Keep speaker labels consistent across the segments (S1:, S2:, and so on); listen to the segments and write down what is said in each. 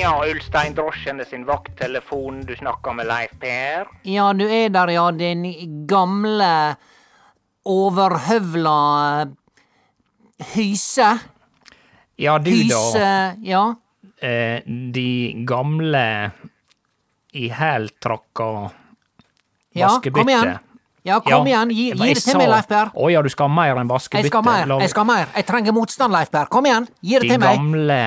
S1: Ja, Ulstein Drosjene sin vakttelefon, du snakker med Leif Per.
S2: Ja, du er der, ja, din gamle overhøvla hyse.
S1: Ja, du
S2: Hyse,
S1: da.
S2: ja.
S1: Eh, de gamle i hæltrakka
S2: Ja,
S1: vaskebytte.
S2: kom igjen. Ja, kom igjen, gi, gi det til meg, Leif Per.
S1: Å ja, du skal ha mer enn
S2: Jeg
S1: vaskebytte?
S2: skal ha mer, jeg skal mer. Jeg trenger motstand, Leif Per. Kom igjen, gi det
S1: De
S2: til meg.
S1: De gamle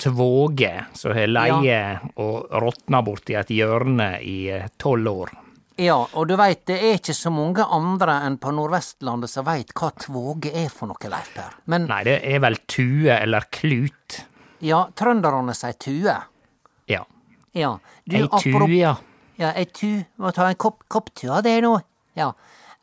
S1: tvåge som har leie og råtna borti et hjørne i eh, tolv år.
S2: Ja, og du veit, det er ikke så mange andre enn på Nordvestlandet som veit hva tvåge er for noe, Leif Per. Men
S1: Nei, det er vel tue eller klut.
S2: ja, trønderne sier tue.
S1: Ja.
S2: Ja. Du,
S1: Ei tue, ja.
S2: Ja, ei tu Må ta en kopp, kopp tua, det nå. Ja.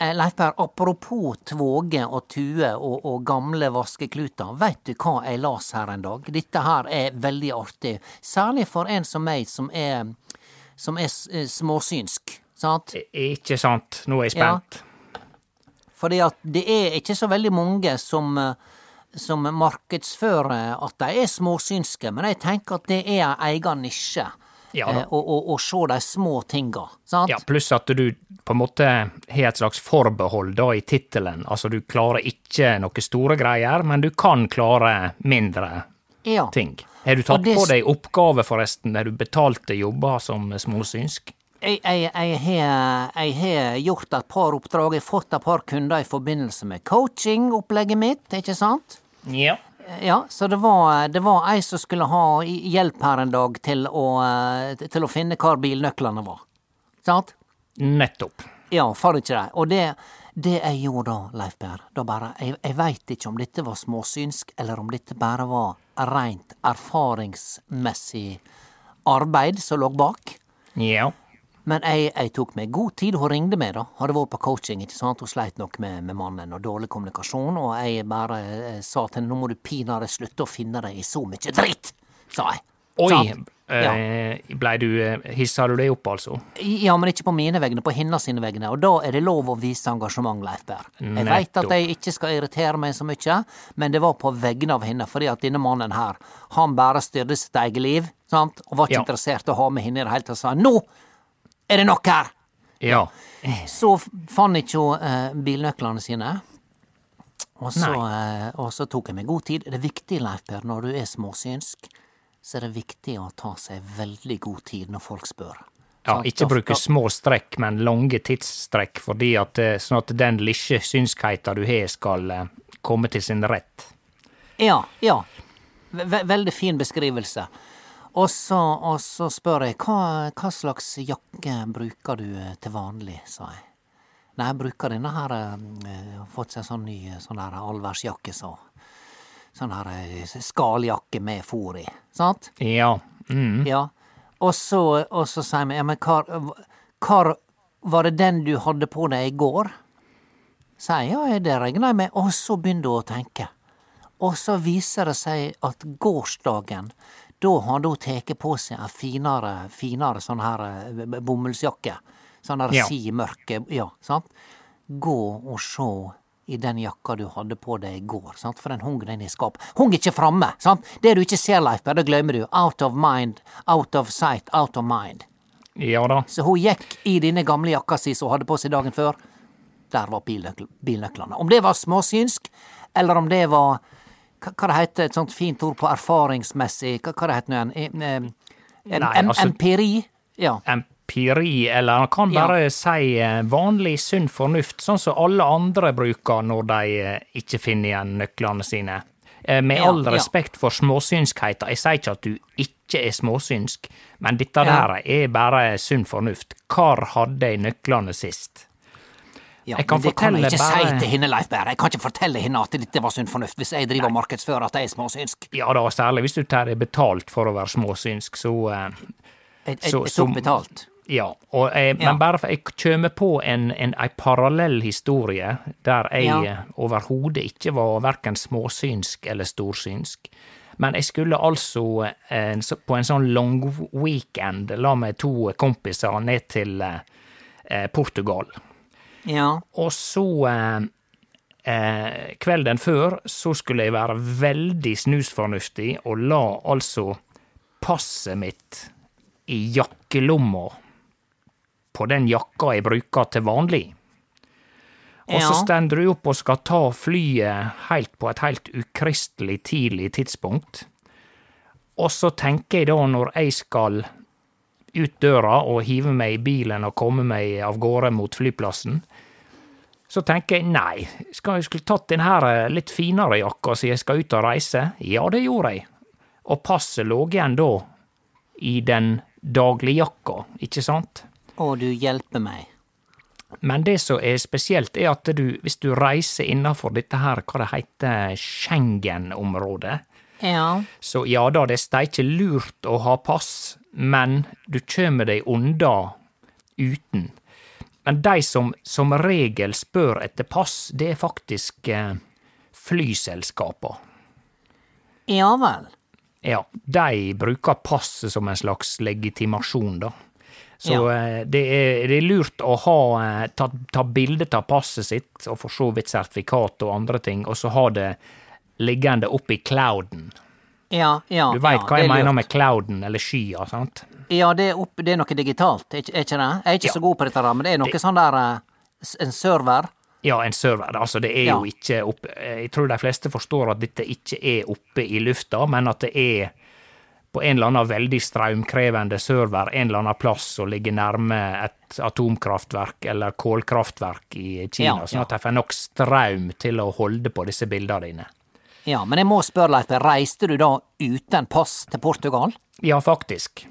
S2: Eh, Leif Per, apropos tvåge og tue og, og gamle vaskekluter, veit du hva jeg las her en dag? Dette her er veldig artig, særlig for en som meg, som er, som er eh, småsynsk, sant?
S1: Ikke sant? Nå er jeg
S2: Ja.
S1: spent.
S2: Fordi at det er ikke så veldig mange som, eh, som markedsfører at de er småsynske, men jeg tenker at det er ei egen nisje.
S1: Ja.
S2: og, og, å- å se de små tinga, sant?
S1: Ja, pluss at du på en måte har et slags forbehold da i tittelen. Altså, du klarer ikke noen store greier, men du kan klare mindre
S2: Ja.
S1: ting. Har du tatt
S2: det
S1: på deg oppgave, forresten, der du betalte jobber som småsynsk?
S2: Jeg, jeg, jeg, har, gjort et par oppdrag, jeg har fått et par kunder i forbindelse med coaching-opplegget mitt, ikke sant?
S1: Ja.
S2: Ja, så det var, det var ei som skulle ha hjelp her en dag til å, eh, til å finne hvor bilnøklene var. Sant?
S1: Nettopp.
S2: Ja, for ikke det. Og det, det jeg gjorde da, Leif Per, da bare Jeg, jeg veit ikke om dette var småsynsk, eller om dette bare var rent erfaringsmessig arbeid som lå bak.
S1: Ja.
S2: Men jeg, jeg tok meg god tid. Hun ringte meg, da. Hadde vært på coaching. ikke sant? Hun sleit nok med, med mannen og dårlig kommunikasjon, og jeg bare eh, sa til henne nå må du pinadø slutte å finne deg i så mye dritt, sa jeg.
S1: Oi!
S2: Ja.
S1: Eh, blei du eh, Hissa du deg opp, altså?
S2: Ja, men ikke på mine vegne, på hennes sine vegne. Og da er det lov å vise engasjement, Leif Berr. Jeg veit at jeg ikke skal irritere meg så mye, men det var på vegne av henne, fordi at denne mannen her, han bare styrte sitt eget liv, sant, og var ikke
S1: Ja.
S2: interessert i å ha med henne i det hele tatt, sa nå er det nok her!
S1: Ja.
S2: Så fant ikke hun eh, bilnøklene sine. Og så, eh, og så tok jeg meg god tid. Det er viktig, Leif Per, når du er småsynsk, så er det viktig å ta seg veldig god tid når folk spør.
S1: Ja, ikke bruke små strekk, men lange tidsstrekk, fordi at, eh, sånn at den lille synskheita du har, skal eh, komme til sin rett.
S2: Ja, ja. V veldig fin beskrivelse. Og så, og så spør jeg hva, hva slags jakke bruker du eh, til vanlig, sa jeg. Nei, jeg bruker denne her jeg Har fått seg sånn ny eh, sånn her allværsjakke, så. Sånn her skalljakke med fôr i. Sant?
S1: Ja. Mm.
S2: Ja. Og så, og så sier vi, ja, men hva, hva Var det den du hadde på deg i går? Sier jeg, ja, det regner jeg med. Og så begynner hun å tenke. Og så viser det seg at gårsdagen, da hadde hun tatt på seg en finere, finere sånn her eh, bomullsjakke. Sånn her
S1: Ja.
S2: si mørke, ja, sant? Gå og se i den jakka du hadde på deg i går, sant? for den hung den i skap. Hung ikke framme, sant? Det du ikke ser, Leif det glemmer du. Out of mind, out of sight, out of mind.
S1: ja da.
S2: Så hun gikk i denne gamle jakka si som hun hadde på seg dagen før. Der var bilnøkl bilnøklene. Om det var småsynsk, eller om det var hva, det heter, et sånt fint ord på erfaringsmessig Hva, hva det heter nå igjen? Eh, En,
S1: Nei, altså-
S2: empiri? Ja.
S1: Empiri, eller han kan
S2: Ja.
S1: bare si eh, vanlig sunn fornuft, sånn som alle andre bruker når de eh, ikke finner igjen nøklene sine. Med
S2: Ja,
S1: all
S2: ja.
S1: respekt for småsynskheita, jeg sier ikke at du ikke er småsynsk, men dette
S2: Ja.
S1: der er bare sunn fornuft. Hvor hadde jeg nøklene sist?
S2: Ja,
S1: Jeg kan
S2: men det kan jeg ikke
S1: bare-
S2: si til henne, Leif Berr. Jeg kan ikke fortelle henne at dette var sunn fornuft, hvis jeg driver og markedsfører at jeg er småsynsk.
S1: Ja da, særlig hvis du tar betalt for å være småsynsk, så eh,
S2: Jeg, jeg,
S1: Så-
S2: jeg tok betalt.
S1: Ja, og jeg,
S2: Ja.
S1: men bare for jeg kjem på en, en en parallell historie der jeg
S2: Ja.
S1: ja. overhodet ikke var verken småsynsk eller storsynsk. Men jeg skulle altså eh, på en sånn long weekend la meg to kompiser ned til eh, eh, Portugal.
S2: Ja.
S1: Og så eh, eh, Kvelden før så skulle jeg være veldig snusfornuftig og la altså passet mitt i jakkelomma på den jakka jeg bruker til vanlig. Og så
S2: Ja.
S1: stender du opp og skal ta flyet helt på et helt ukristelig tidlig tidspunkt. Og så tenker jeg da, når jeg skal ut døra og hive meg i bilen og komme meg av gårde mot flyplassen, så tenker jeg nei, skal jeg skulle tatt den her eh, litt finere jakka siden jeg skal ut og reise? Ja, det gjorde jeg. Og passet lå igjen da i den dagligjakka, ikke sant?
S2: Å, du hjelper meg.
S1: Men det som er spesielt, er at du, hvis du reiser innafor dette her, hva det heter, Schengen-området,
S2: Ja.
S1: så ja da, det er ikke lurt å ha pass, men du kjem deg unna uten. Men de som som regel spør etter pass, det er faktisk eh, flyselskapa.
S2: Ja vel.
S1: Ja, de bruker passet som en slags legitimasjon, da. Så
S2: Ja.
S1: eh, det, er, det er lurt å ha, eh, ta, ta bilde av passet sitt, og for så vidt sertifikat og andre ting, og så ha det liggende oppe i clouden.
S2: Ja, ja.
S1: Du veit
S2: ja,
S1: hva jeg
S2: er
S1: mener
S2: lurt.
S1: med clouden, eller skya, sant?
S2: Ja, det er, opp, det er noe digitalt, er ikke ikke det? Jeg er ikke
S1: Ja.
S2: så god på dette, men det er noe sånn der eh, En server.
S1: Ja, en server. Altså, det er
S2: Ja.
S1: jo ikke oppe Jeg tror de fleste forstår at dette ikke er oppe i lufta, men at det er på en eller annen veldig strømkrevende server en eller annen plass som ligger nærme et atomkraftverk eller kålkraftverk i Kina,
S2: Ja,
S1: sånn at de får nok strøm til å holde på disse bildene dine.
S2: Ja, men jeg må spørre, Leif, reiste du da uten pass til Portugal?
S1: Ja, faktisk.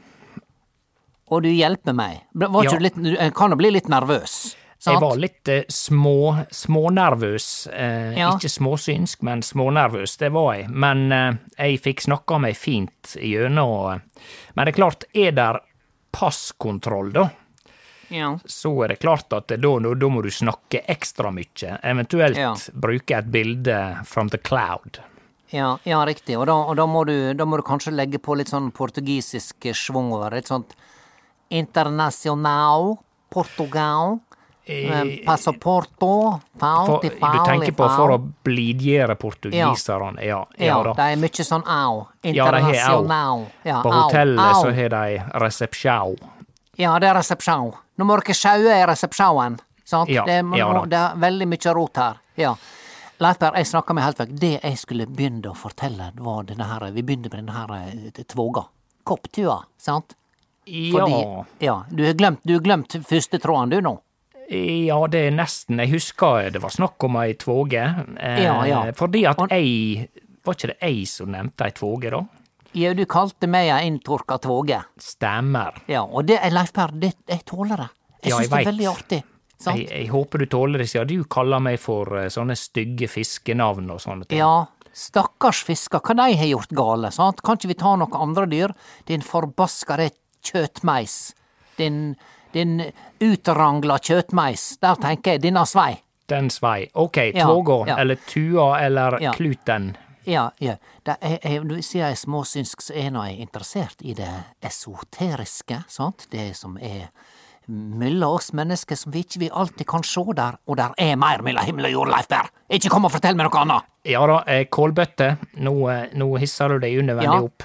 S2: Og du hjelper meg? Var
S1: Ja.
S2: du litt, kan jo bli litt nervøs?
S1: Jeg var litt eh, små, smånervøs. Eh,
S2: Ja.
S1: Ikke småsynsk, men smånervøs, det var jeg. Men eh, jeg fikk snakka meg fint gjennom. eh. Men det er klart, er der passkontroll, da,
S2: Ja.
S1: så er det klart at da, da, da må du snakke ekstra mye. Eventuelt
S2: Ja.
S1: bruke et bilde from the cloud.
S2: Ja, ja, riktig. Og da, og da, må du, da må du kanskje legge på litt sånn portugisisk schwung over. Litt sånt internasjonal, Portugal, eh, passaporto,
S1: faul
S2: til
S1: du tenker på for å blidgjøre portugiserne? Ja, ja,
S2: Ja,
S1: ja
S2: det er mye sånn au.
S1: Ja, au.
S2: Internasjonal. Ja,
S1: På hotellet
S2: au.
S1: så har de resepsjau.
S2: Ja, det er resepsjau. Nå må dere sjaue i resepsjauen. Sant?
S1: Ja,
S2: det, må,
S1: ja
S2: det er veldig mye rot her. Ja. Leif jeg snakka med helt vekk. Det jeg skulle begynne å fortelle, var denne her Vi begynner med denne her eh, tvåga. Kopptua, sant?
S1: Ja.
S2: ja. Du har glemt, du har glemt første tråden, du, nå.
S1: Ja, det er nesten Jeg husker det var snakk om ei tvåge. Eh,
S2: Ja, ja.
S1: Fordi at jeg Var ikke det ei som nevnte ei tvåge, da?
S2: Ja, du kalte meg ei inntørka tvåge.
S1: Stemmer.
S2: Ja, og det er Leif Per, det, jeg tåler det. Jeg
S1: Ja,
S2: syns
S1: jeg
S2: det er veldig artig.
S1: Jeg, jeg håper du tåler det, siden du kaller meg for eh, sånne stygge fiskenavn og sånne ting.
S2: Ja, stakkars fisker, hva de har gjort gale, sant? Kan ikke vi ta noen andre dyr? Din forbaskede kjøtmeis. Din, din utrangla kjøtmeis. Der tenker jeg, denne svei.
S1: Den svei. Ok,
S2: Ja,
S1: tvåga,
S2: ja.
S1: eller tua, eller
S2: Ja.
S1: kluten.
S2: Ja, ja. Det er, jeg, sier jeg er småsynsk, så er nå jeg interessert i det esoteriske, sant? Det som er mellom oss mennesker som vi ikke vi alltid kan se der, og der er mer mellom himmel og jord, Leif Berr. Ikke kom og fortell meg noe annet!
S1: Ja da, eh, kålbøtte. Nå, eh, nå hisser du deg unødvendig
S2: Ja.
S1: opp.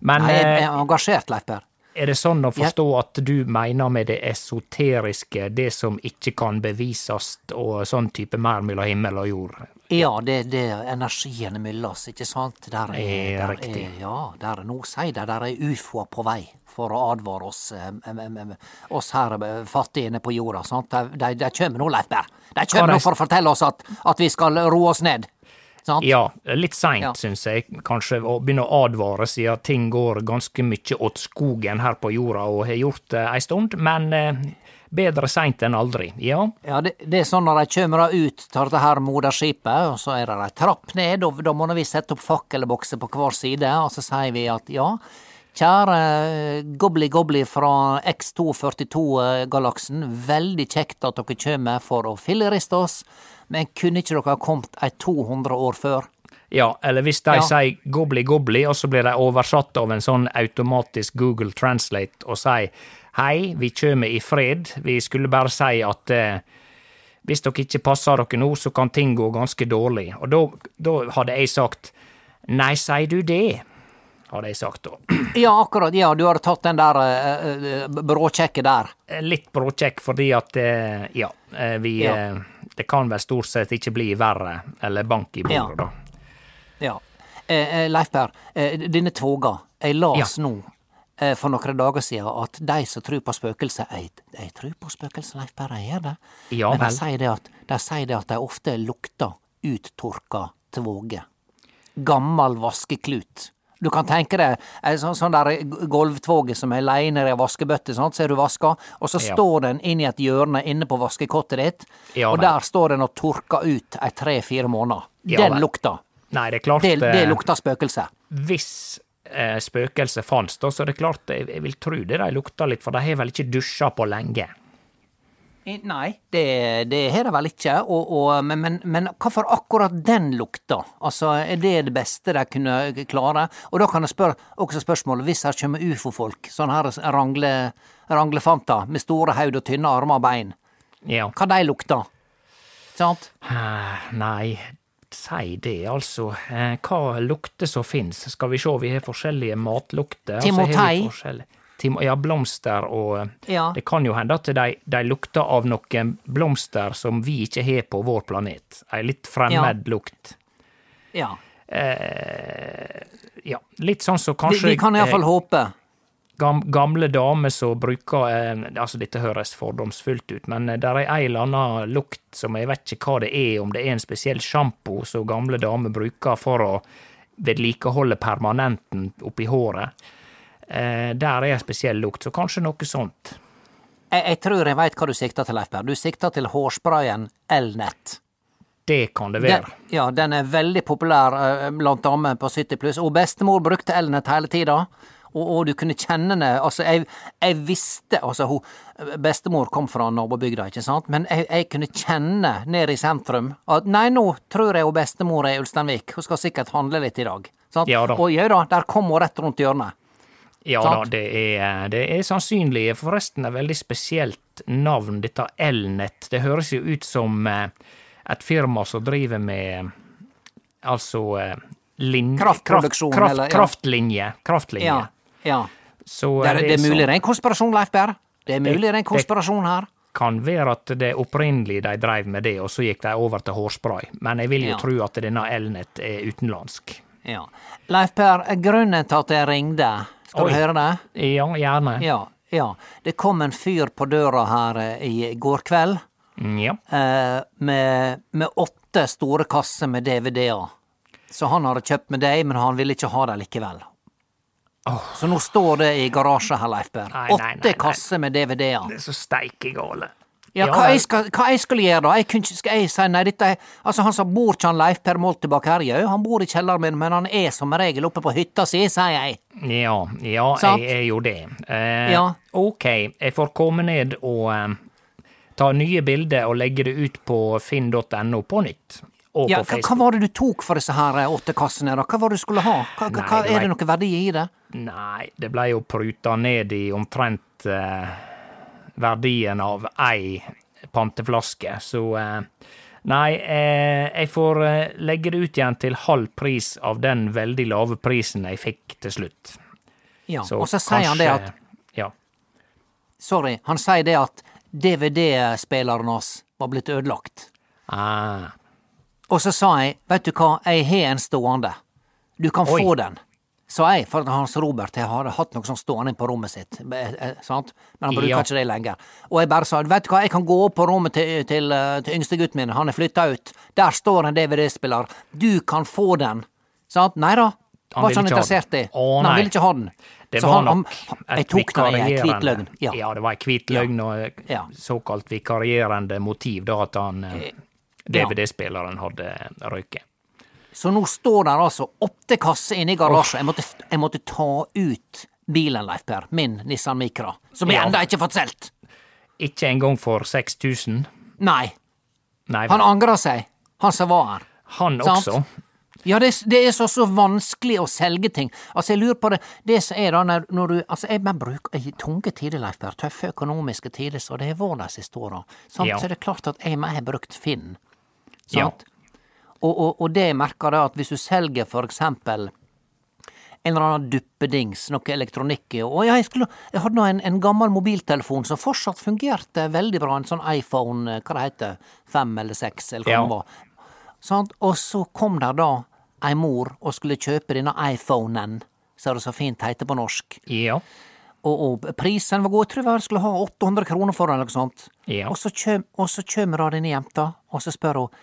S1: Men
S2: Nei, jeg
S1: eh,
S2: er engasjert, Leif Berr.
S1: Er det sånn å forstå at du mener med det esoteriske, det som ikke kan bevises, og sånn type mer mellom himmel og jord?
S2: Ja, det, det er energiene mellom oss, ikke sant? Der er,
S1: Er
S2: der
S1: riktig.
S2: Er, ja, der er, nå sier de der er ufoer på vei for å advare oss, eh, oss her fattigene fattige inne på jorda. sant? De, de, de kommer nå, Leif Berr. De kommer nå for å fortelle oss at, at vi skal roe oss ned. Sant?
S1: Ja, litt seint,
S2: Ja.
S1: syns jeg, kanskje, å begynne å advare, siden ting går ganske mye åt skogen her på jorda, og har gjort det ei stund, men eh, bedre seint enn aldri. Ja,
S2: Ja, det, det er sånn når de kommer ut til dette her moderskipet, og så er det ei trapp ned, og da må vi sette opp fakkelbokser på hver side, og så sier vi at ja, kjære eh, Gobli Gobli fra X242-galaksen, veldig kjekt at dere kommer for å filleriste oss, men kunne ikke dere ha kommet ei 200 år før?
S1: Ja, eller hvis de
S2: Ja.
S1: sier gobli gobli, og så blir de oversatt av en sånn automatisk Google Translate og sier hei, vi kjem i fred, vi skulle bare si at eh, hvis dere ikke passer dere nå, så kan ting gå ganske dårlig. Og da, hadde jeg sagt nei, sier du det? Hadde jeg sagt da.
S2: Ja, akkurat, ja, du har tatt den der uh, eh, bråkjekke der.
S1: Litt bråkjekk fordi at uh, ja, eh, vi
S2: Ja.
S1: Uh, Det kan vel stort sett ikke bli verre, eller bank i bordet,
S2: Ja.
S1: da.
S2: Ja. Eh, eh, Leif Per, eh, denne tvoga. Jeg las nå eh, for noen dager siden at de som tror på spøkelser Jeg, jeg tror på spøkelser, Leif Per, jeg gjør det.
S1: Ja
S2: Men de sier det at de, sier det at de ofte lukter uttørka tvåge. Gammel vaskeklut. Du kan tenke deg en sånn, sånn der gulvtvåge som er leiner i ei vaskebøtte, sant, så er du vaska, og så
S1: Ja.
S2: står den inn i et hjørne inne på vaskekottet ditt,
S1: Ja
S2: og der står den og tørker ut ei tre-fire måneder.
S1: Ja
S2: Den lukta.
S1: Nei, det klart
S2: Det, det
S1: eh,
S2: lukter spøkelse.
S1: Hvis eh, spøkelset fantes, da, så er det klart jeg, jeg vil tro det de lukter litt, for de har vel ikke dusja på lenge.
S2: Eh, Nei, det, det har det vel ikke, og, og, men, men, men hvorfor akkurat den lukta? Altså, er det det beste de kunne klare? Og da kan jeg spørre også spørsmålet, hvis her kommer ufo-folk, sånn her rangle, ranglefanter med store haud og tynne armer og bein,
S1: Ja.
S2: hva de lukter? Sant?
S1: Nei, si det, altså. Eh, Hva lukter som fins? Skal vi sjå, vi har forskjellige matlukter.
S2: Timotei.
S1: Tim ja, blomster og
S2: Ja.
S1: Det kan jo hende at de, de lukter av noen blomster som vi ikke har på vår planet. Ei litt fremmed lukt.
S2: Ja.
S1: Ja, litt sånn som
S2: så
S1: kanskje
S2: vi kan iallfall
S1: eh,
S2: håpe.
S1: gam, gamle damer som bruker eh, Altså, dette høres fordomsfullt ut, men det er ei eller anna lukt som jeg vet ikke hva det er, om det er en spesiell sjampo som gamle damer bruker for å vedlikeholde permanenten oppi håret. Eh, der er en spesiell lukt, så kanskje noe sånt.
S2: Jeg, jeg tror jeg veit hva du sikter til, Leif Berr. Du sikter til hårsprayen Elnett.
S1: Det kan det
S2: Den,
S1: være.
S2: ja, den er veldig populær eh, blant damer på 70 pluss, og bestemor brukte Elnett hele tida. Og, og du kunne kjenne det Altså, jeg, jeg visste Altså, hun, bestemor kom fra nabobygda, ikke sant, men jeg, jeg kunne kjenne nede i sentrum at nei, nå tror jeg hun bestemor er i Ulsteinvik, hun skal sikkert handle litt i dag. Sant?
S1: Ja da.
S2: Og ja da, der kom hun rett rundt hjørnet.
S1: Ja da, det er, det er sannsynlig. Forresten et veldig spesielt navn, dette Elnett. Det høres jo ut som eh, et firma som driver med altså eh, lin,
S2: Kraftproduksjon,
S1: kraft, kraft,
S2: eller, ja.
S1: Kraftlinje. Kraftlinje.
S2: Ja. ja.
S1: Så
S2: Det er, det er mulig det er en konspirasjon, Leif Berr. Det er mulig det er en
S1: det-
S2: konspirasjon her.
S1: kan være at det opprinnelig de dreiv med det, og så gikk de over til hårspray. Men jeg vil jo
S2: Ja.
S1: tro at denne Elnett er utenlandsk.
S2: Ja. Leif Per, grunnen til at jeg ringte, skal
S1: Oi.
S2: du høre det?
S1: Ja, gjerne.
S2: Ja, ja. Det kom en fyr på døra her eh, i går kveld
S1: Mm, Ja.
S2: eh, med, med åtte store kasser med DVD-er. Så han hadde kjøpt med deg, men han ville ikke ha dem likevel. Så nå står det i garasjen her, Leif
S1: nei,
S2: Åtte kasser med DVD-er.
S1: Det er så steike gale.
S2: Ja, hva jeg, skal, hva jeg skulle gjøre da? Jeg kunne ikke, skal jeg si nei, dette er Altså, han som bor ikke han Leif Per Molti tilbake her, jau, han bor i kjelleren min, men han er som regel oppe på hytta si, sier jeg.
S1: Ja, ja,
S2: Sant?
S1: jeg er jo det. Eh,
S2: Ja.
S1: Ok, jeg får komme ned og eh, ta nye bilder og legge det ut på finn.no på nytt. Og
S2: Ja,
S1: på
S2: hva, hva var det du tok for disse her eh, åtte kassene, da? Hva var det du skulle ha? Hva,
S1: Nei,
S2: er det noe verdi i det?
S1: Nei, det ble jo pruta ned i omtrent eh, verdien av ei panteflaske, så eh, Nei, eh, jeg får eh, legge det ut igjen til halv pris av den veldig lave prisen jeg fikk til slutt.
S2: Ja, og så sier han det at
S1: Ja.
S2: Sorry, han sier det at DVD-spilleren hans var blitt ødelagt.
S1: Ah,
S2: Og så sa jeg, vet du hva, jeg har en stående. Du kan
S1: Oi.
S2: få den. Sa jeg, for at Hans Robert jeg hadde hatt noe sånn stående på rommet sitt, eh, eh, sant? men han bruker
S1: Ja.
S2: ikke det lenger. Og jeg bare sa, vet du hva, jeg kan gå opp på rommet til, til, eh, til yngstegutten min, han er flytta ut. Der står en DVD-spiller, du kan få den. Sant? Nei da,
S1: Han
S2: var ikke han interessert i.
S1: men Å,
S2: Nei, han ville ikke ha den.
S1: det
S2: Så
S1: var
S2: han-
S1: nok
S2: han- Jeg tok den i ei hvit løgn. Ja.
S1: Ja, det var ei hvit løgn og
S2: Ja.
S1: såkalt vikarierende motiv, da at han. DVD-spilleren hadde røyket.
S2: Så nå står der altså åtte kasser inne i garasjen. Jeg måtte, jeg måtte ta ut bilen, Leif Per. Min Nissan Micra. Som jeg
S1: Ja.
S2: ennå ikke fått solgt.
S1: Ikke engang for 6000.
S2: Nei.
S1: Nei,
S2: Han angrer seg, han som var her.
S1: han
S2: sant?
S1: også.
S2: Ja, det, det er så, så vanskelig å selge ting. Altså, jeg lurer på det Det som er da, når, når du Altså, jeg men bruker i tunge tider, Leif Per, tøffe økonomiske tider, så det har vært de siste åra, sant,
S1: Ja.
S2: så er det klart at jeg har brukt Finn.
S1: Ja.
S2: Og, og, og det jeg merker da, at hvis du selger for eksempel en eller annen duppedings, noe elektronikk og ja, jeg, skulle, jeg hadde nå en, en gammel mobiltelefon som fortsatt fungerte veldig bra, en sånn iPhone, eh, hva det heter, fem eller seks, eller hva
S1: Ja.
S2: det var. Sant? Og så kom der da ei mor og skulle kjøpe denne iPhonen, som det så fint heter på norsk.
S1: Ja.
S2: Og, og prisen var god, jeg tror jeg skulle ha 800 kroner for den, eller noe sånt.
S1: Ja.
S2: Og så kjem da denne jenta, og så spør hun,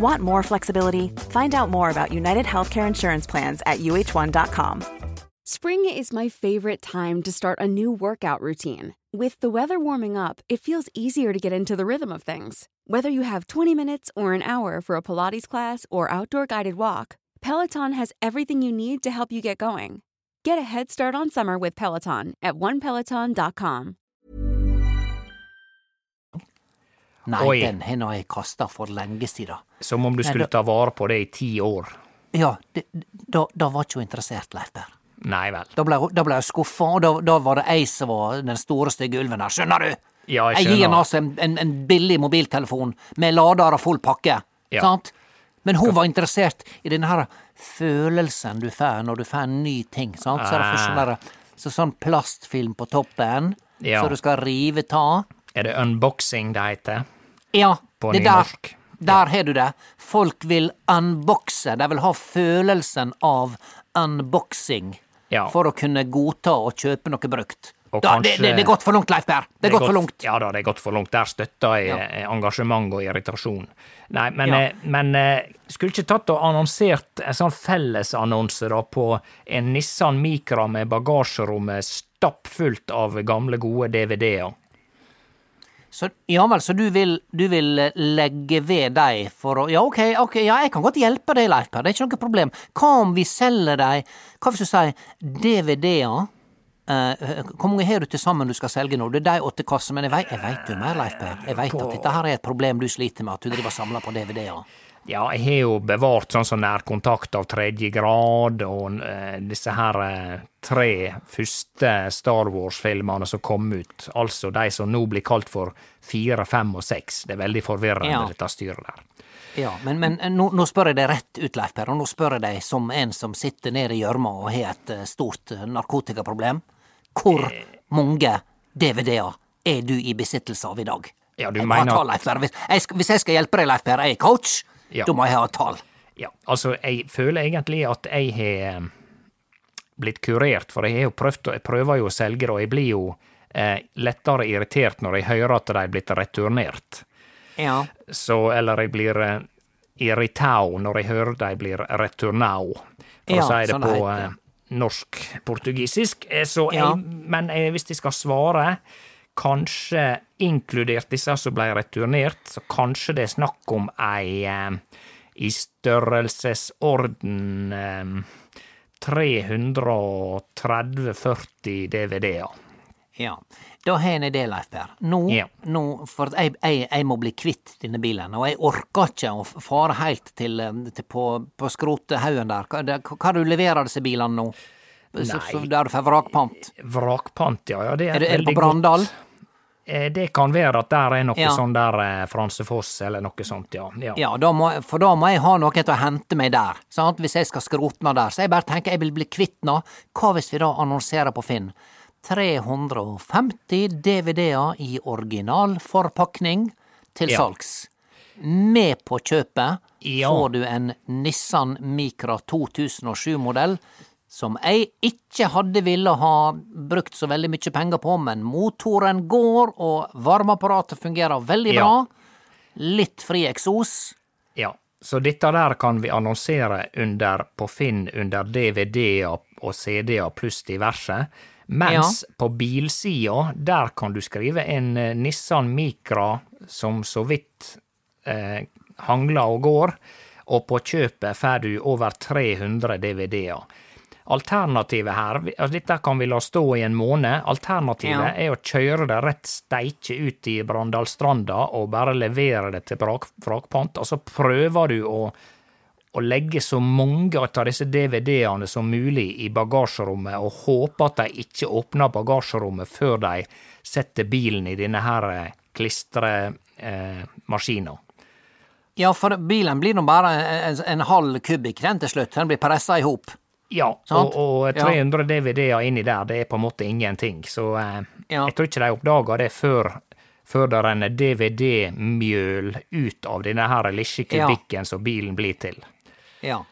S3: Want more flexibility? Find out more about United Healthcare Insurance Plans at uh1.com.
S4: Spring is my favorite time to start a new workout routine. With the weather warming up, it feels easier to get into the rhythm of things. Whether you have 20 minutes or an hour for a Pilates class or outdoor guided walk, Peloton has everything you need to help you get going. Get a head start on summer with Peloton at onepeloton.com.
S2: Nei,
S1: Oi.
S2: den har nå jeg kasta for lenge siden.
S1: Som om du skulle ta vare på det i ti år.
S2: Ja, det, da, da var ikke hun interessert, Leif Per.
S1: Nei vel.
S2: Da ble, hun- da ble skuffa, og da, da var det jeg som var den store, stygge ulven her, skjønner du?
S1: Ja, jeg
S2: Jeg gir henne altså en, en, en billig mobiltelefon med lader og full pakke,
S1: Ja.
S2: sant? Men hun var interessert i den her følelsen du får når du får en ny ting, sant? Så er det sånn, der, så sånn plastfilm på toppen,
S1: Ja.
S2: så du skal rive ta.
S1: Er det unboxing det heter?
S2: Ja,
S1: På
S2: det der,
S1: nynorsk.
S2: der har du det. Folk vil unboxe, de vil ha følelsen av unboxing
S1: Ja.
S2: for å kunne godta å kjøpe noe brukt.
S1: Og
S2: Da, det,
S1: kanskje-
S2: det, det er gått for langt, Leif Per. Det er gått for langt.
S1: Ja da, det er gått for langt. Der støtter jeg
S2: Ja.
S1: eh, engasjement og irritasjon. Nei, men,
S2: Ja.
S1: eh, men eh, skulle ikke tatt og annonsert en sånn fellesannonse da på en Nissan Micra med bagasjerommet stappfullt av gamle, gode DVD-er?
S2: Så, ja vel, så du vil, du vil eh, legge ved deg for å Ja, ok, ok, ja, jeg kan godt hjelpe deg, Leif Per, det er ikke noe problem. Hva om vi selger deg, hva hvis du sier DVD-er Eh, Hvor mange har du til sammen du skal selge nå? Det er de åtte kassene, men jeg veit, jo mer, Leif Per. Jeg veit at dette her er et problem du sliter med, at du driver og samler på DVD-er.
S1: Ja, jeg har jo bevart sånn som nærkontakt av tredje grad, og uh, disse her uh, tre første Star Wars-filmene som kom ut. Altså de som nå blir kalt for fire, fem og seks. Det er veldig forvirrende,
S2: Ja.
S1: dette styret der.
S2: Ja, men, men eh, nå, nå spør jeg deg rett ut, Leif Per, og nå spør jeg deg som en som sitter nede i gjørma og har et stort narkotikaproblem. Hvor mange DVD-er er du i besittelse av i dag?
S1: Ja, du
S2: Jeg
S1: mener-
S2: tall, Leif Per. Hvis jeg, hvis jeg skal hjelpe deg, Leif Per, jeg er coach,
S1: Ja.
S2: da må jeg ha et tall.
S1: Ja, altså, jeg føler egentlig at jeg har eh, blitt kurert, for jeg har jo prøvd, jeg prøver jo å selge det, og jeg blir jo eh, lettere irritert når jeg hører at de er blitt returnert.
S2: Ja.
S1: Så, eller jeg blir eh, når jeg hører de blir returnao, for
S2: Ja,
S1: å si det
S2: sånn
S1: på eh, norsk-portugisisk. Eh, Så
S2: Ja.
S1: men eh, hvis jeg skal svare, kanskje inkludert disse som ble returnert, så kanskje det er snakk om ei eh, i størrelsesorden eh, 330-40 DVD-er.
S2: Ja. Da har jeg en idé, Leif Per. Nå,
S1: Ja.
S2: nå for jeg, jeg, jeg må bli kvitt denne bilen, og jeg orker ikke å fare helt til, eh, til på, på skrotehaugen der. Hva, det, hva du leverer disse bilene nå? Så, så
S1: Nei.
S2: der du får vrakpant?
S1: Vrakpant, ja. ja det er,
S2: Er det, er det på Brandal?
S1: godt. Eh, Det kan være at der er noe
S2: Ja.
S1: sånn der eh, Fransefoss eller noe sånt, ja. ja.
S2: Ja, da må, for da må jeg ha noe til å hente meg der, sant? hvis jeg skal skrote den der. Så jeg bare tenker jeg vil bli kvitt den. Hva hvis vi da annonserer på Finn? 350 DVD-er i originalforpakning til
S1: Ja.
S2: salgs. Med på kjøpet får du en Nissan Micra 2007-modell, som jeg ikke hadde ville ha brukt så veldig mye penger på, men motoren går, og varmeapparatet fungerer veldig
S1: Ja.
S2: bra. Litt fri eksos.
S1: Ja, så dette der kan vi annonsere under på Finn under DVD-er og CD-er pluss diverse. Mens på bilsida, der kan du skrive en eh, Nissan Micra som så vidt eh, hangler og går, og på kjøpet får du over 300 DVD-er. Alternativet her, altså dette kan vi la stå i en måned, alternativet
S2: Ja.
S1: er å kjøre det rett steike ut i Brandalstranda og bare levere det til vrak- vrakpant, og så prøver du å, å legge så mange av disse DVD-ene som mulig i bagasjerommet, og håper at de ikke åpner bagasjerommet før de setter bilen i denne her klistremaskina.
S2: Ja, for bilen blir nå bare en, en halv kubikk, til slutt. Den blir pressa i hop.
S1: Ja, og, og, 300
S2: Ja.
S1: 300 DVD-er inni der, det er på en måte ingenting, så eh,
S2: Ja.
S1: jeg tror ikke de oppdager det før, før det renner DVD-mjøl ut av denne her lille kubikken som bilen blir til.
S2: Ja.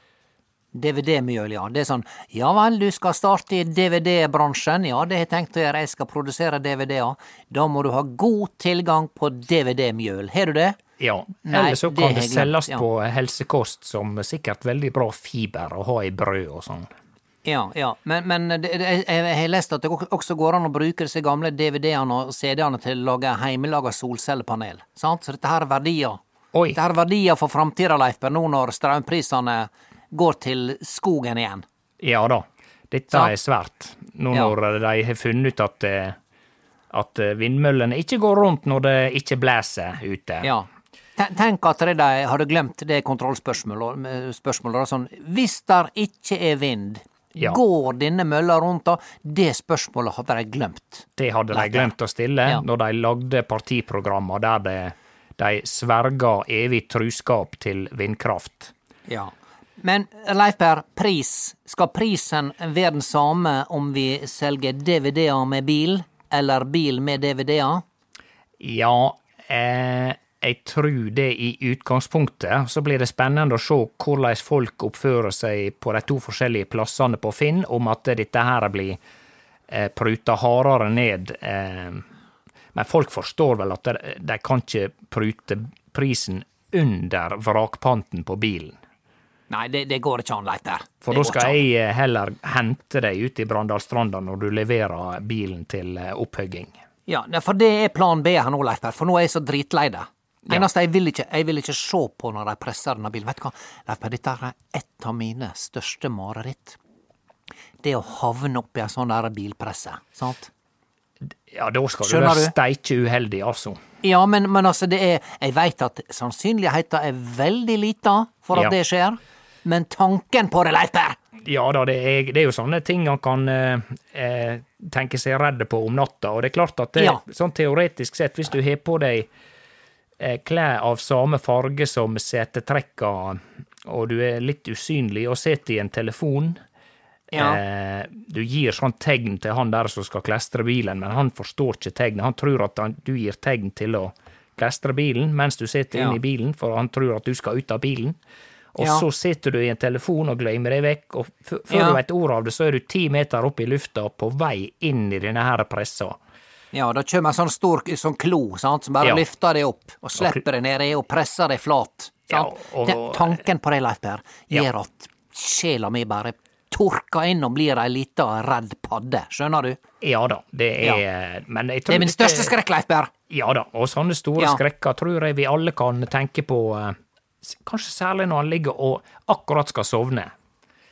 S2: DVD-mjøl, ja. Det er sånn ja vel, du skal starte i DVD-bransjen. Ja, det har jeg tenkt å gjøre, jeg skal produsere DVD-er. Da må du ha god tilgang på DVD-mjøl. Har du det?
S1: Ja, eller så kan det selges
S2: ja.
S1: på helsekost som sikkert veldig bra fiber å ha i brød og sånn.
S2: Ja, ja. Men, men jeg, har lest at det også går an å bruke disse gamle DVD-ene og CD-ene til å lage hjemmelaga solcellepanel. Sant? Så dette her er verdier.
S1: Oi.
S2: Dette her er verdier for framtida, Leif nå når strømprisene går til skogen igjen.
S1: Ja da, dette
S2: Sant?
S1: er svært. Nå
S2: Ja.
S1: når de har funnet ut at, eh, at vindmøllene ikke går rundt når det ikke blåser ute.
S2: Ja. Ten- Tenk at de hadde glemt det kontrollspørsmålet. spørsmålet, Sånn, hvis der ikke er vind,
S1: Ja.
S2: går denne mølla rundt da? Det spørsmålet hadde de glemt.
S1: Det hadde de glemt å stille
S2: Ja.
S1: når de lagde partiprogrammer der de, de sverga evig truskap til vindkraft.
S2: Ja. Men Leif Per, pris. Skal prisen være den samme om vi selger DVD-er med bil, eller bil med DVD-er?
S1: Ja, eh, jeg tror det i utgangspunktet. Så blir det spennende å se hvordan folk oppfører seg på de to forskjellige plassene på Finn, om at dette her blir eh, pruta hardere ned. Eh, men folk forstår vel at de, kan ikke prute prisen under vrakpanten på bilen.
S2: Nei, det, det går ikke an, Leif Per.
S1: For da skal jeg eh, heller hente deg ute i Brandalstranda når du leverer bilen til opphugging.
S2: Ja, for det er plan B her nå, Leif Per, for nå er jeg så dritlei det. Eneste jeg vil ikke, jeg vil ikke se på når de presser denne bilen. Vet du hva, Leif dette er et av mine største mareritt. Det å havne oppi ei sånn der bilpresse, sant?
S1: Ja, da skal du være steike uheldig, altså.
S2: Ja, men, men altså, det er Jeg veit at sannsynligheten er veldig lita for at
S1: Ja.
S2: det skjer, men tanken på det, Leif Per!
S1: Ja da, det er, det er jo sånne ting han kan eh, eh, tenke seg redd på om natta. Og det er klart at det,
S2: Ja.
S1: sånn teoretisk sett, hvis du har på deg klær av samme farge som setetrekka, og du er litt usynlig og sitter i en telefon
S2: Ja.
S1: eh, Du gir sånn tegn til han der som skal klestre bilen, men han forstår ikke tegnet. Han tror at han, du gir tegn til å klestre bilen mens du sitter
S2: Ja.
S1: inne i bilen, for han tror at du skal ut av bilen. Og
S2: Ja.
S1: så sitter du i en telefon og glemmer deg vekk, og før
S2: Ja.
S1: du vet ordet av det, så er du ti meter opp i lufta på vei inn i denne her pressa.
S2: Ja, da kjem en sånn stor sånn klo sant, som bare
S1: Ja.
S2: lyfter deg opp og slipper deg nedi og presser deg flat.
S1: Ja, og-
S2: Den tanken på det, Leif Per,
S1: Ja.
S2: gjør at sjela mi bare torker inn og blir ei lita redd padde. Skjønner du?
S1: Ja da, det er Men jeg tror
S2: Det er min største skrekk, Leif Per.
S1: Ja da, og sånne store
S2: Ja.
S1: skrekker tror jeg vi alle kan tenke på, eh, kanskje særlig når han ligger og akkurat skal sovne.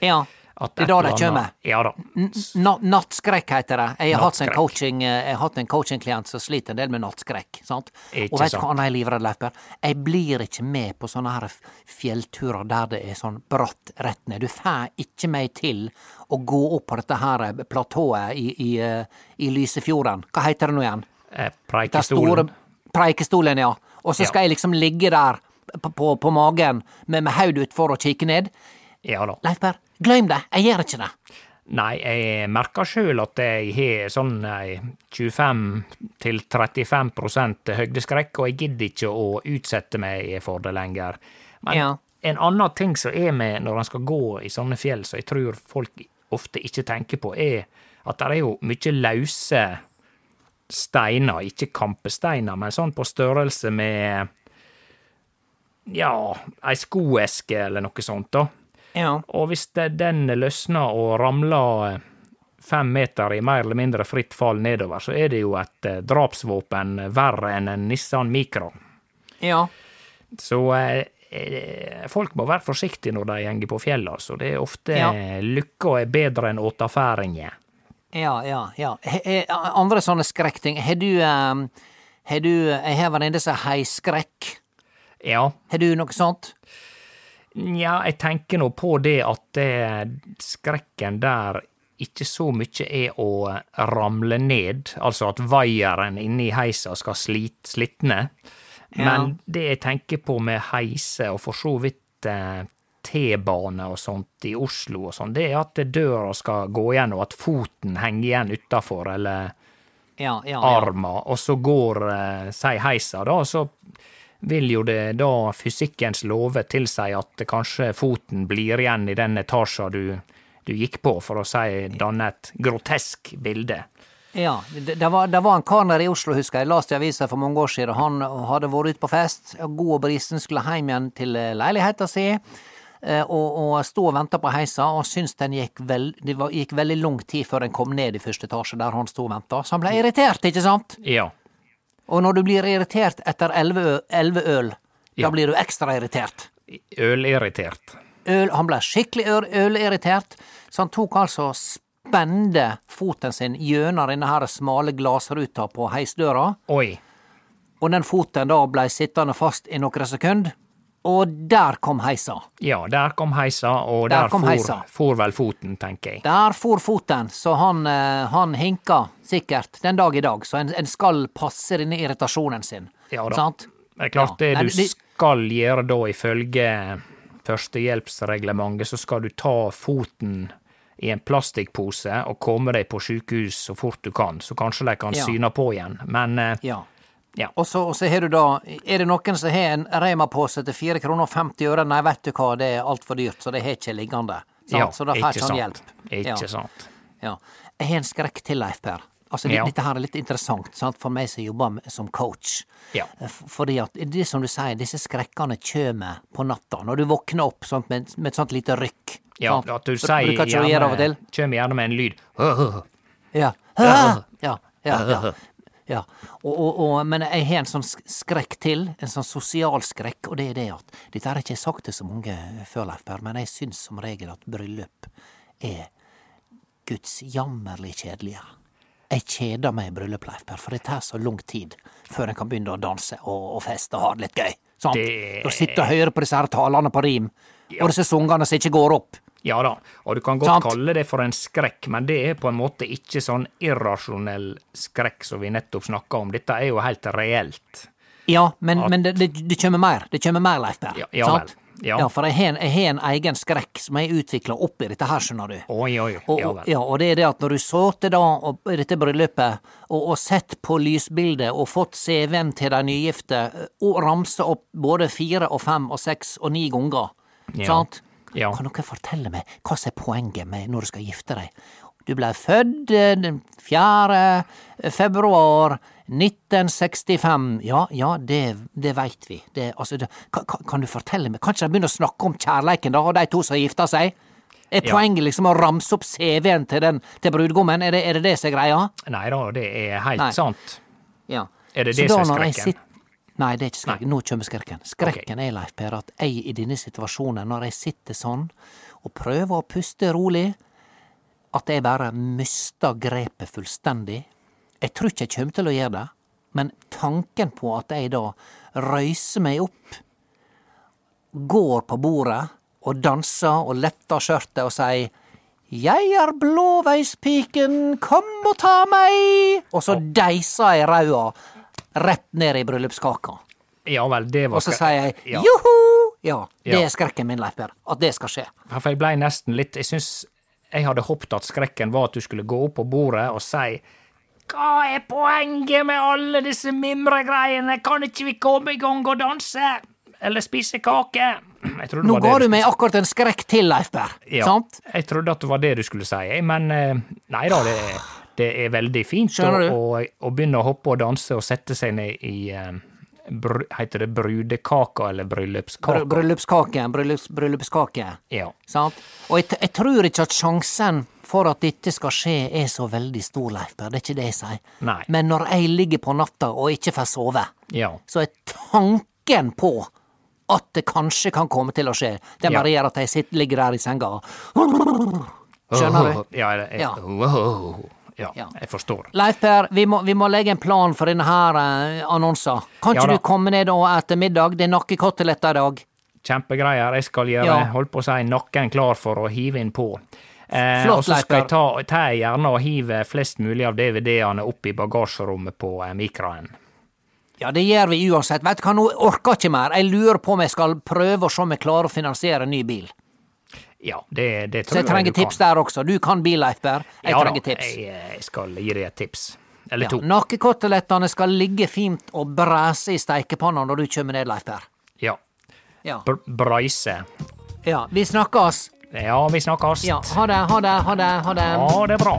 S2: Ja. Det er da de
S1: kommer? Ja da.
S2: Nattskrekk heter det. Jeg har hatt en coaching, eh, jeg har hatt en coachingklient som sliter en del med nattskrekk. sant?
S1: Ikke
S2: Og vet du hva han er livredd, for? Jeg blir ikke med på sånne her fjellturer der det er sånn bratt rett ned. Du får ikke meg til å gå opp på dette her eh, platået i, i, eh, i Lysefjorden. Hva heter det nå igjen?
S1: Eh, Preikestolen.
S2: Preikestolen, ja. Og så
S1: Ja.
S2: skal jeg liksom ligge der på, på, på magen med, med hodet utfor og kikke ned.
S1: Ja da.
S2: Leif Per, glem det. Jeg gjør ikke det.
S1: Nei, jeg merker sjøl at jeg har sånn 25-35 høgdeskrekk, og jeg gidder ikke å utsette meg for det lenger. Men
S2: Ja.
S1: en annen ting som er med når en skal gå i sånne fjell, som jeg tror folk ofte ikke tenker på, er at det er jo mye løse steiner, ikke kampesteiner, men sånn på størrelse med ja, ei skoeske eller noe sånt, da.
S2: Ja.
S1: Og hvis det, den løsner og ramler fem meter i mer eller mindre fritt fall nedover, så er det jo et eh, drapsvåpen verre enn en Nissan Micra.
S2: Ja.
S1: Så eh, eh, folk må være forsiktige når de henger på fjellet, altså. Det er ofte
S2: Ja.
S1: eh, lykka er bedre enn åtafæringa.
S2: Ja, ja, ja. He, he, andre sånne skrekkting. Har du um, Har du Jeg har venninne som har heiskrekk.
S1: Ja,
S2: Har du noe sånt?
S1: Nja, jeg tenker nå på det at det, skrekken der ikke så mye er å ramle ned, altså at vaieren inni heisa skal slit, slitne. Men det jeg tenker på med heise, og for så vidt eh, T-bane og sånt i Oslo og sånn, det er at døra skal gå igjen, og at foten henger igjen utafor, eller
S2: Ja, ja. ja.
S1: arma, og så går, eh, si heisa, da, så vil jo det da fysikkens lover tilsi at kanskje foten blir igjen i den etasjen du, du gikk på, for å si danne et grotesk bilde.
S2: ja. Det, det, var, det var en kar nede i Oslo, husker jeg. Jeg leste i avisa for mange år siden. Han hadde vært ute på fest, god og brisen skulle hjem igjen til eh, leiligheta si. eh, Og, og stå og vente på heisa, og syntes den gikk, vel, det var, gikk veldig lang tid før den kom ned i første etasje der han sto og venta. Så han ble irritert, ikke sant?
S1: Ja.
S2: Og når du blir irritert etter elleve øl,
S1: Ja.
S2: da blir du ekstra irritert.
S1: Ølirritert.
S2: Øl, han ble skikkelig ølirritert, så han tok altså spende foten sin gjennom denne her smale glassruta på heisdøra,
S1: Oi.
S2: og den foten da blei sittende fast i noen sekunder, og der kom heisa.
S1: Ja, der kom heisa, og
S2: Der
S1: der, for,
S2: heisa.
S1: for vel foten, tenker jeg.
S2: Der for foten, så han, eh, han hinka sikkert den dag i dag, så en, en skal passe denne irritasjonen sin.
S1: Ja da.
S2: Sant?
S1: Det er klart,
S2: Ja.
S1: det du skal gjøre da, ifølge førstehjelpsreglementet, så skal du ta foten i en plastikkpose og komme deg på sykehus så fort du kan, så kanskje de kan
S2: Ja.
S1: syne på igjen. Men eh,
S2: Ja.
S1: Ja.
S2: Og så, og så har du da Er det noen som har en Rema-pose til 4 kroner og 50 øre? Nei, vet du hva, det er altfor dyrt, så det har ikke liggende. Sant?
S1: Ja,
S2: så da får
S1: ikke
S2: han hjelp.
S1: Ikke
S2: ja.
S1: sant.
S2: Ja. Jeg har en skrekk til, Leif Per. Altså,
S1: Ja.
S2: Dette her er litt interessant sant? for meg som jobber med, som coach.
S1: Ja.
S2: Fordi at det som du sier, disse skrekkene kommer på natta. Når du våkner opp sånt, med, med et sånt lite rykk.
S1: Ja,
S2: sant?
S1: at du sier
S2: å gjøre av og til?
S1: Kommer gjerne med en lyd.
S2: Ja. Ja, ja, ja. Ja. Og, og, og, men jeg har en sånn skrekk til, en sånn sosial skrekk, og det er det at Dette har jeg ikke sagt til så mange før, Leif Per, men jeg syns som regel at bryllup er gudsjammerlig kjedelige. Jeg kjeder meg i bryllup, Leif Per, for det tar så lang tid før en kan begynne å danse og, og feste og ha det litt gøy. Sant?
S1: Det-
S2: Å sitte og høre på disse her talene på rim, og disse sangene som ikke går opp.
S1: Ja da, og du kan godt
S2: Sant.
S1: kalle det for en skrekk, men det er på en måte ikke sånn irrasjonell skrekk som vi nettopp snakka om. Dette er jo helt reelt.
S2: Ja, men, men det, det, det kommer mer. Det kommer mer, Leif Per.
S1: Ja, ja
S2: sant?
S1: vel. Ja.
S2: for jeg har, en- egen skrekk som jeg utvikla oppi dette her, skjønner du.
S1: Oi, oi,
S2: Og,
S1: ja
S2: og- ja, og det er det at når du sittet da og, dette bryllupet og, og sett på lysbildet og fått CV-en til de nygifte og ramsa opp både fire og fem og seks og ni ganger,
S1: Ja.
S2: sant?
S1: Ja.
S2: Kan dere fortelle meg hva som er poenget med når du skal gifte deg? Du blei født eh, den 4. februar 1965. Ja, ja, det, det veit vi. Det, altså, det, kan, kan- du fortelle meg, kan ikke de begynne å snakke om kjærleiken, da, og de to som har gifta seg? Er
S1: Ja.
S2: poenget liksom å ramse opp CV-en til, den- til brudgommen? Er det, er det det som er greia?
S1: Nei da, det er helt
S2: Nei.
S1: sant.
S2: Ja.
S1: Er det det som er skrekken?
S2: Nei, det er ikke skrekken. Nå kommer skrekken. Skrekken
S1: okay.
S2: er, Leif Per, at jeg i denne situasjonen, når jeg sitter sånn og prøver å puste rolig, at jeg bare mister grepet fullstendig. Jeg tror ikke jeg kommer til å gjøre det, men tanken på at jeg da røyser meg opp, går på bordet og danser og letter skjørtet og sier jeg er blåveispiken, kom og ta meg! Og så deiser jeg rauda rett ned i bryllupskaka.
S1: Ja vel, det var
S2: Og så sier jeg
S1: ja.
S2: joho! Ja, det
S1: Ja.
S2: er skrekken min, Leif Per. At det skal skje.
S1: For jeg blei nesten litt Jeg syns jeg hadde håpet at skrekken var at du skulle gå opp på bordet og si Hva er poenget med alle disse mimregreiene? Kan ikke vi komme i gang og danse? Eller spise kake?
S2: Nå ga du
S1: skulle
S2: meg akkurat en skrekk til, Leif Per.
S1: Ja,
S2: Sant?
S1: Jeg trodde at det var det du skulle si, men eh, nei da, det, det er veldig fint å, begynne å hoppe og danse og sette seg ned i eh, br Heter det brudekaka eller
S2: Bry-
S1: Br
S2: Bryllupskake. Bryllups, bryllupskake.
S1: Ja.
S2: Sant? Og jeg, jeg tror ikke at sjansen for at dette skal skje, er så veldig stor, Leif Per. Det er ikke det jeg sier.
S1: Nei.
S2: Men når jeg ligger på natta og ikke får sove,
S1: Ja.
S2: så er tanken på at det kanskje kan komme til å skje, det bare gjør at jeg sitter, ligger der i senga og Skjønner du?
S1: Ja, jeg, jeg,
S2: Ja.
S1: jeg forstår.
S2: Leif Per, vi må, vi må legge en plan for denne her eh, annonsen. Kan
S1: Ja
S2: ikke
S1: da.
S2: du komme ned og ete middag? Det er nakkekoteletter i dag.
S1: Kjempegreier. Jeg skal gjøre,
S2: Ja.
S1: holdt på å si, nakken klar for å hive inn på. Eh,
S2: Flott,
S1: og så skal jeg ta, ta gjerne og hive flest mulig av DVD-ene opp i bagasjerommet på eh, mikroen.
S2: Ja, det gjør vi uansett. Vet du hva, nå orker jeg ikke mer. Jeg lurer på om jeg skal prøve å se om jeg klarer å finansiere en ny bil.
S1: Ja, det, det
S2: Så
S1: tror
S2: jeg trenger
S1: du
S2: tips
S1: kan.
S2: der også. Du kan bil, Leif Jeg
S1: ja,
S2: trenger
S1: da,
S2: tips.
S1: Jeg, eh, jeg skal gi deg et tips. Eller
S2: Ja,
S1: to.
S2: Nakkekotelettene skal ligge fint og bræse i steikepanna når du kommer ned, Leif Per.
S1: Ja.
S2: Ja.
S1: Br breise.
S2: ja. Vi snakkes.
S1: Ja, vi snakkes.
S2: Ja, ha det, ha det, ha det. Ha det.
S1: ha det bra.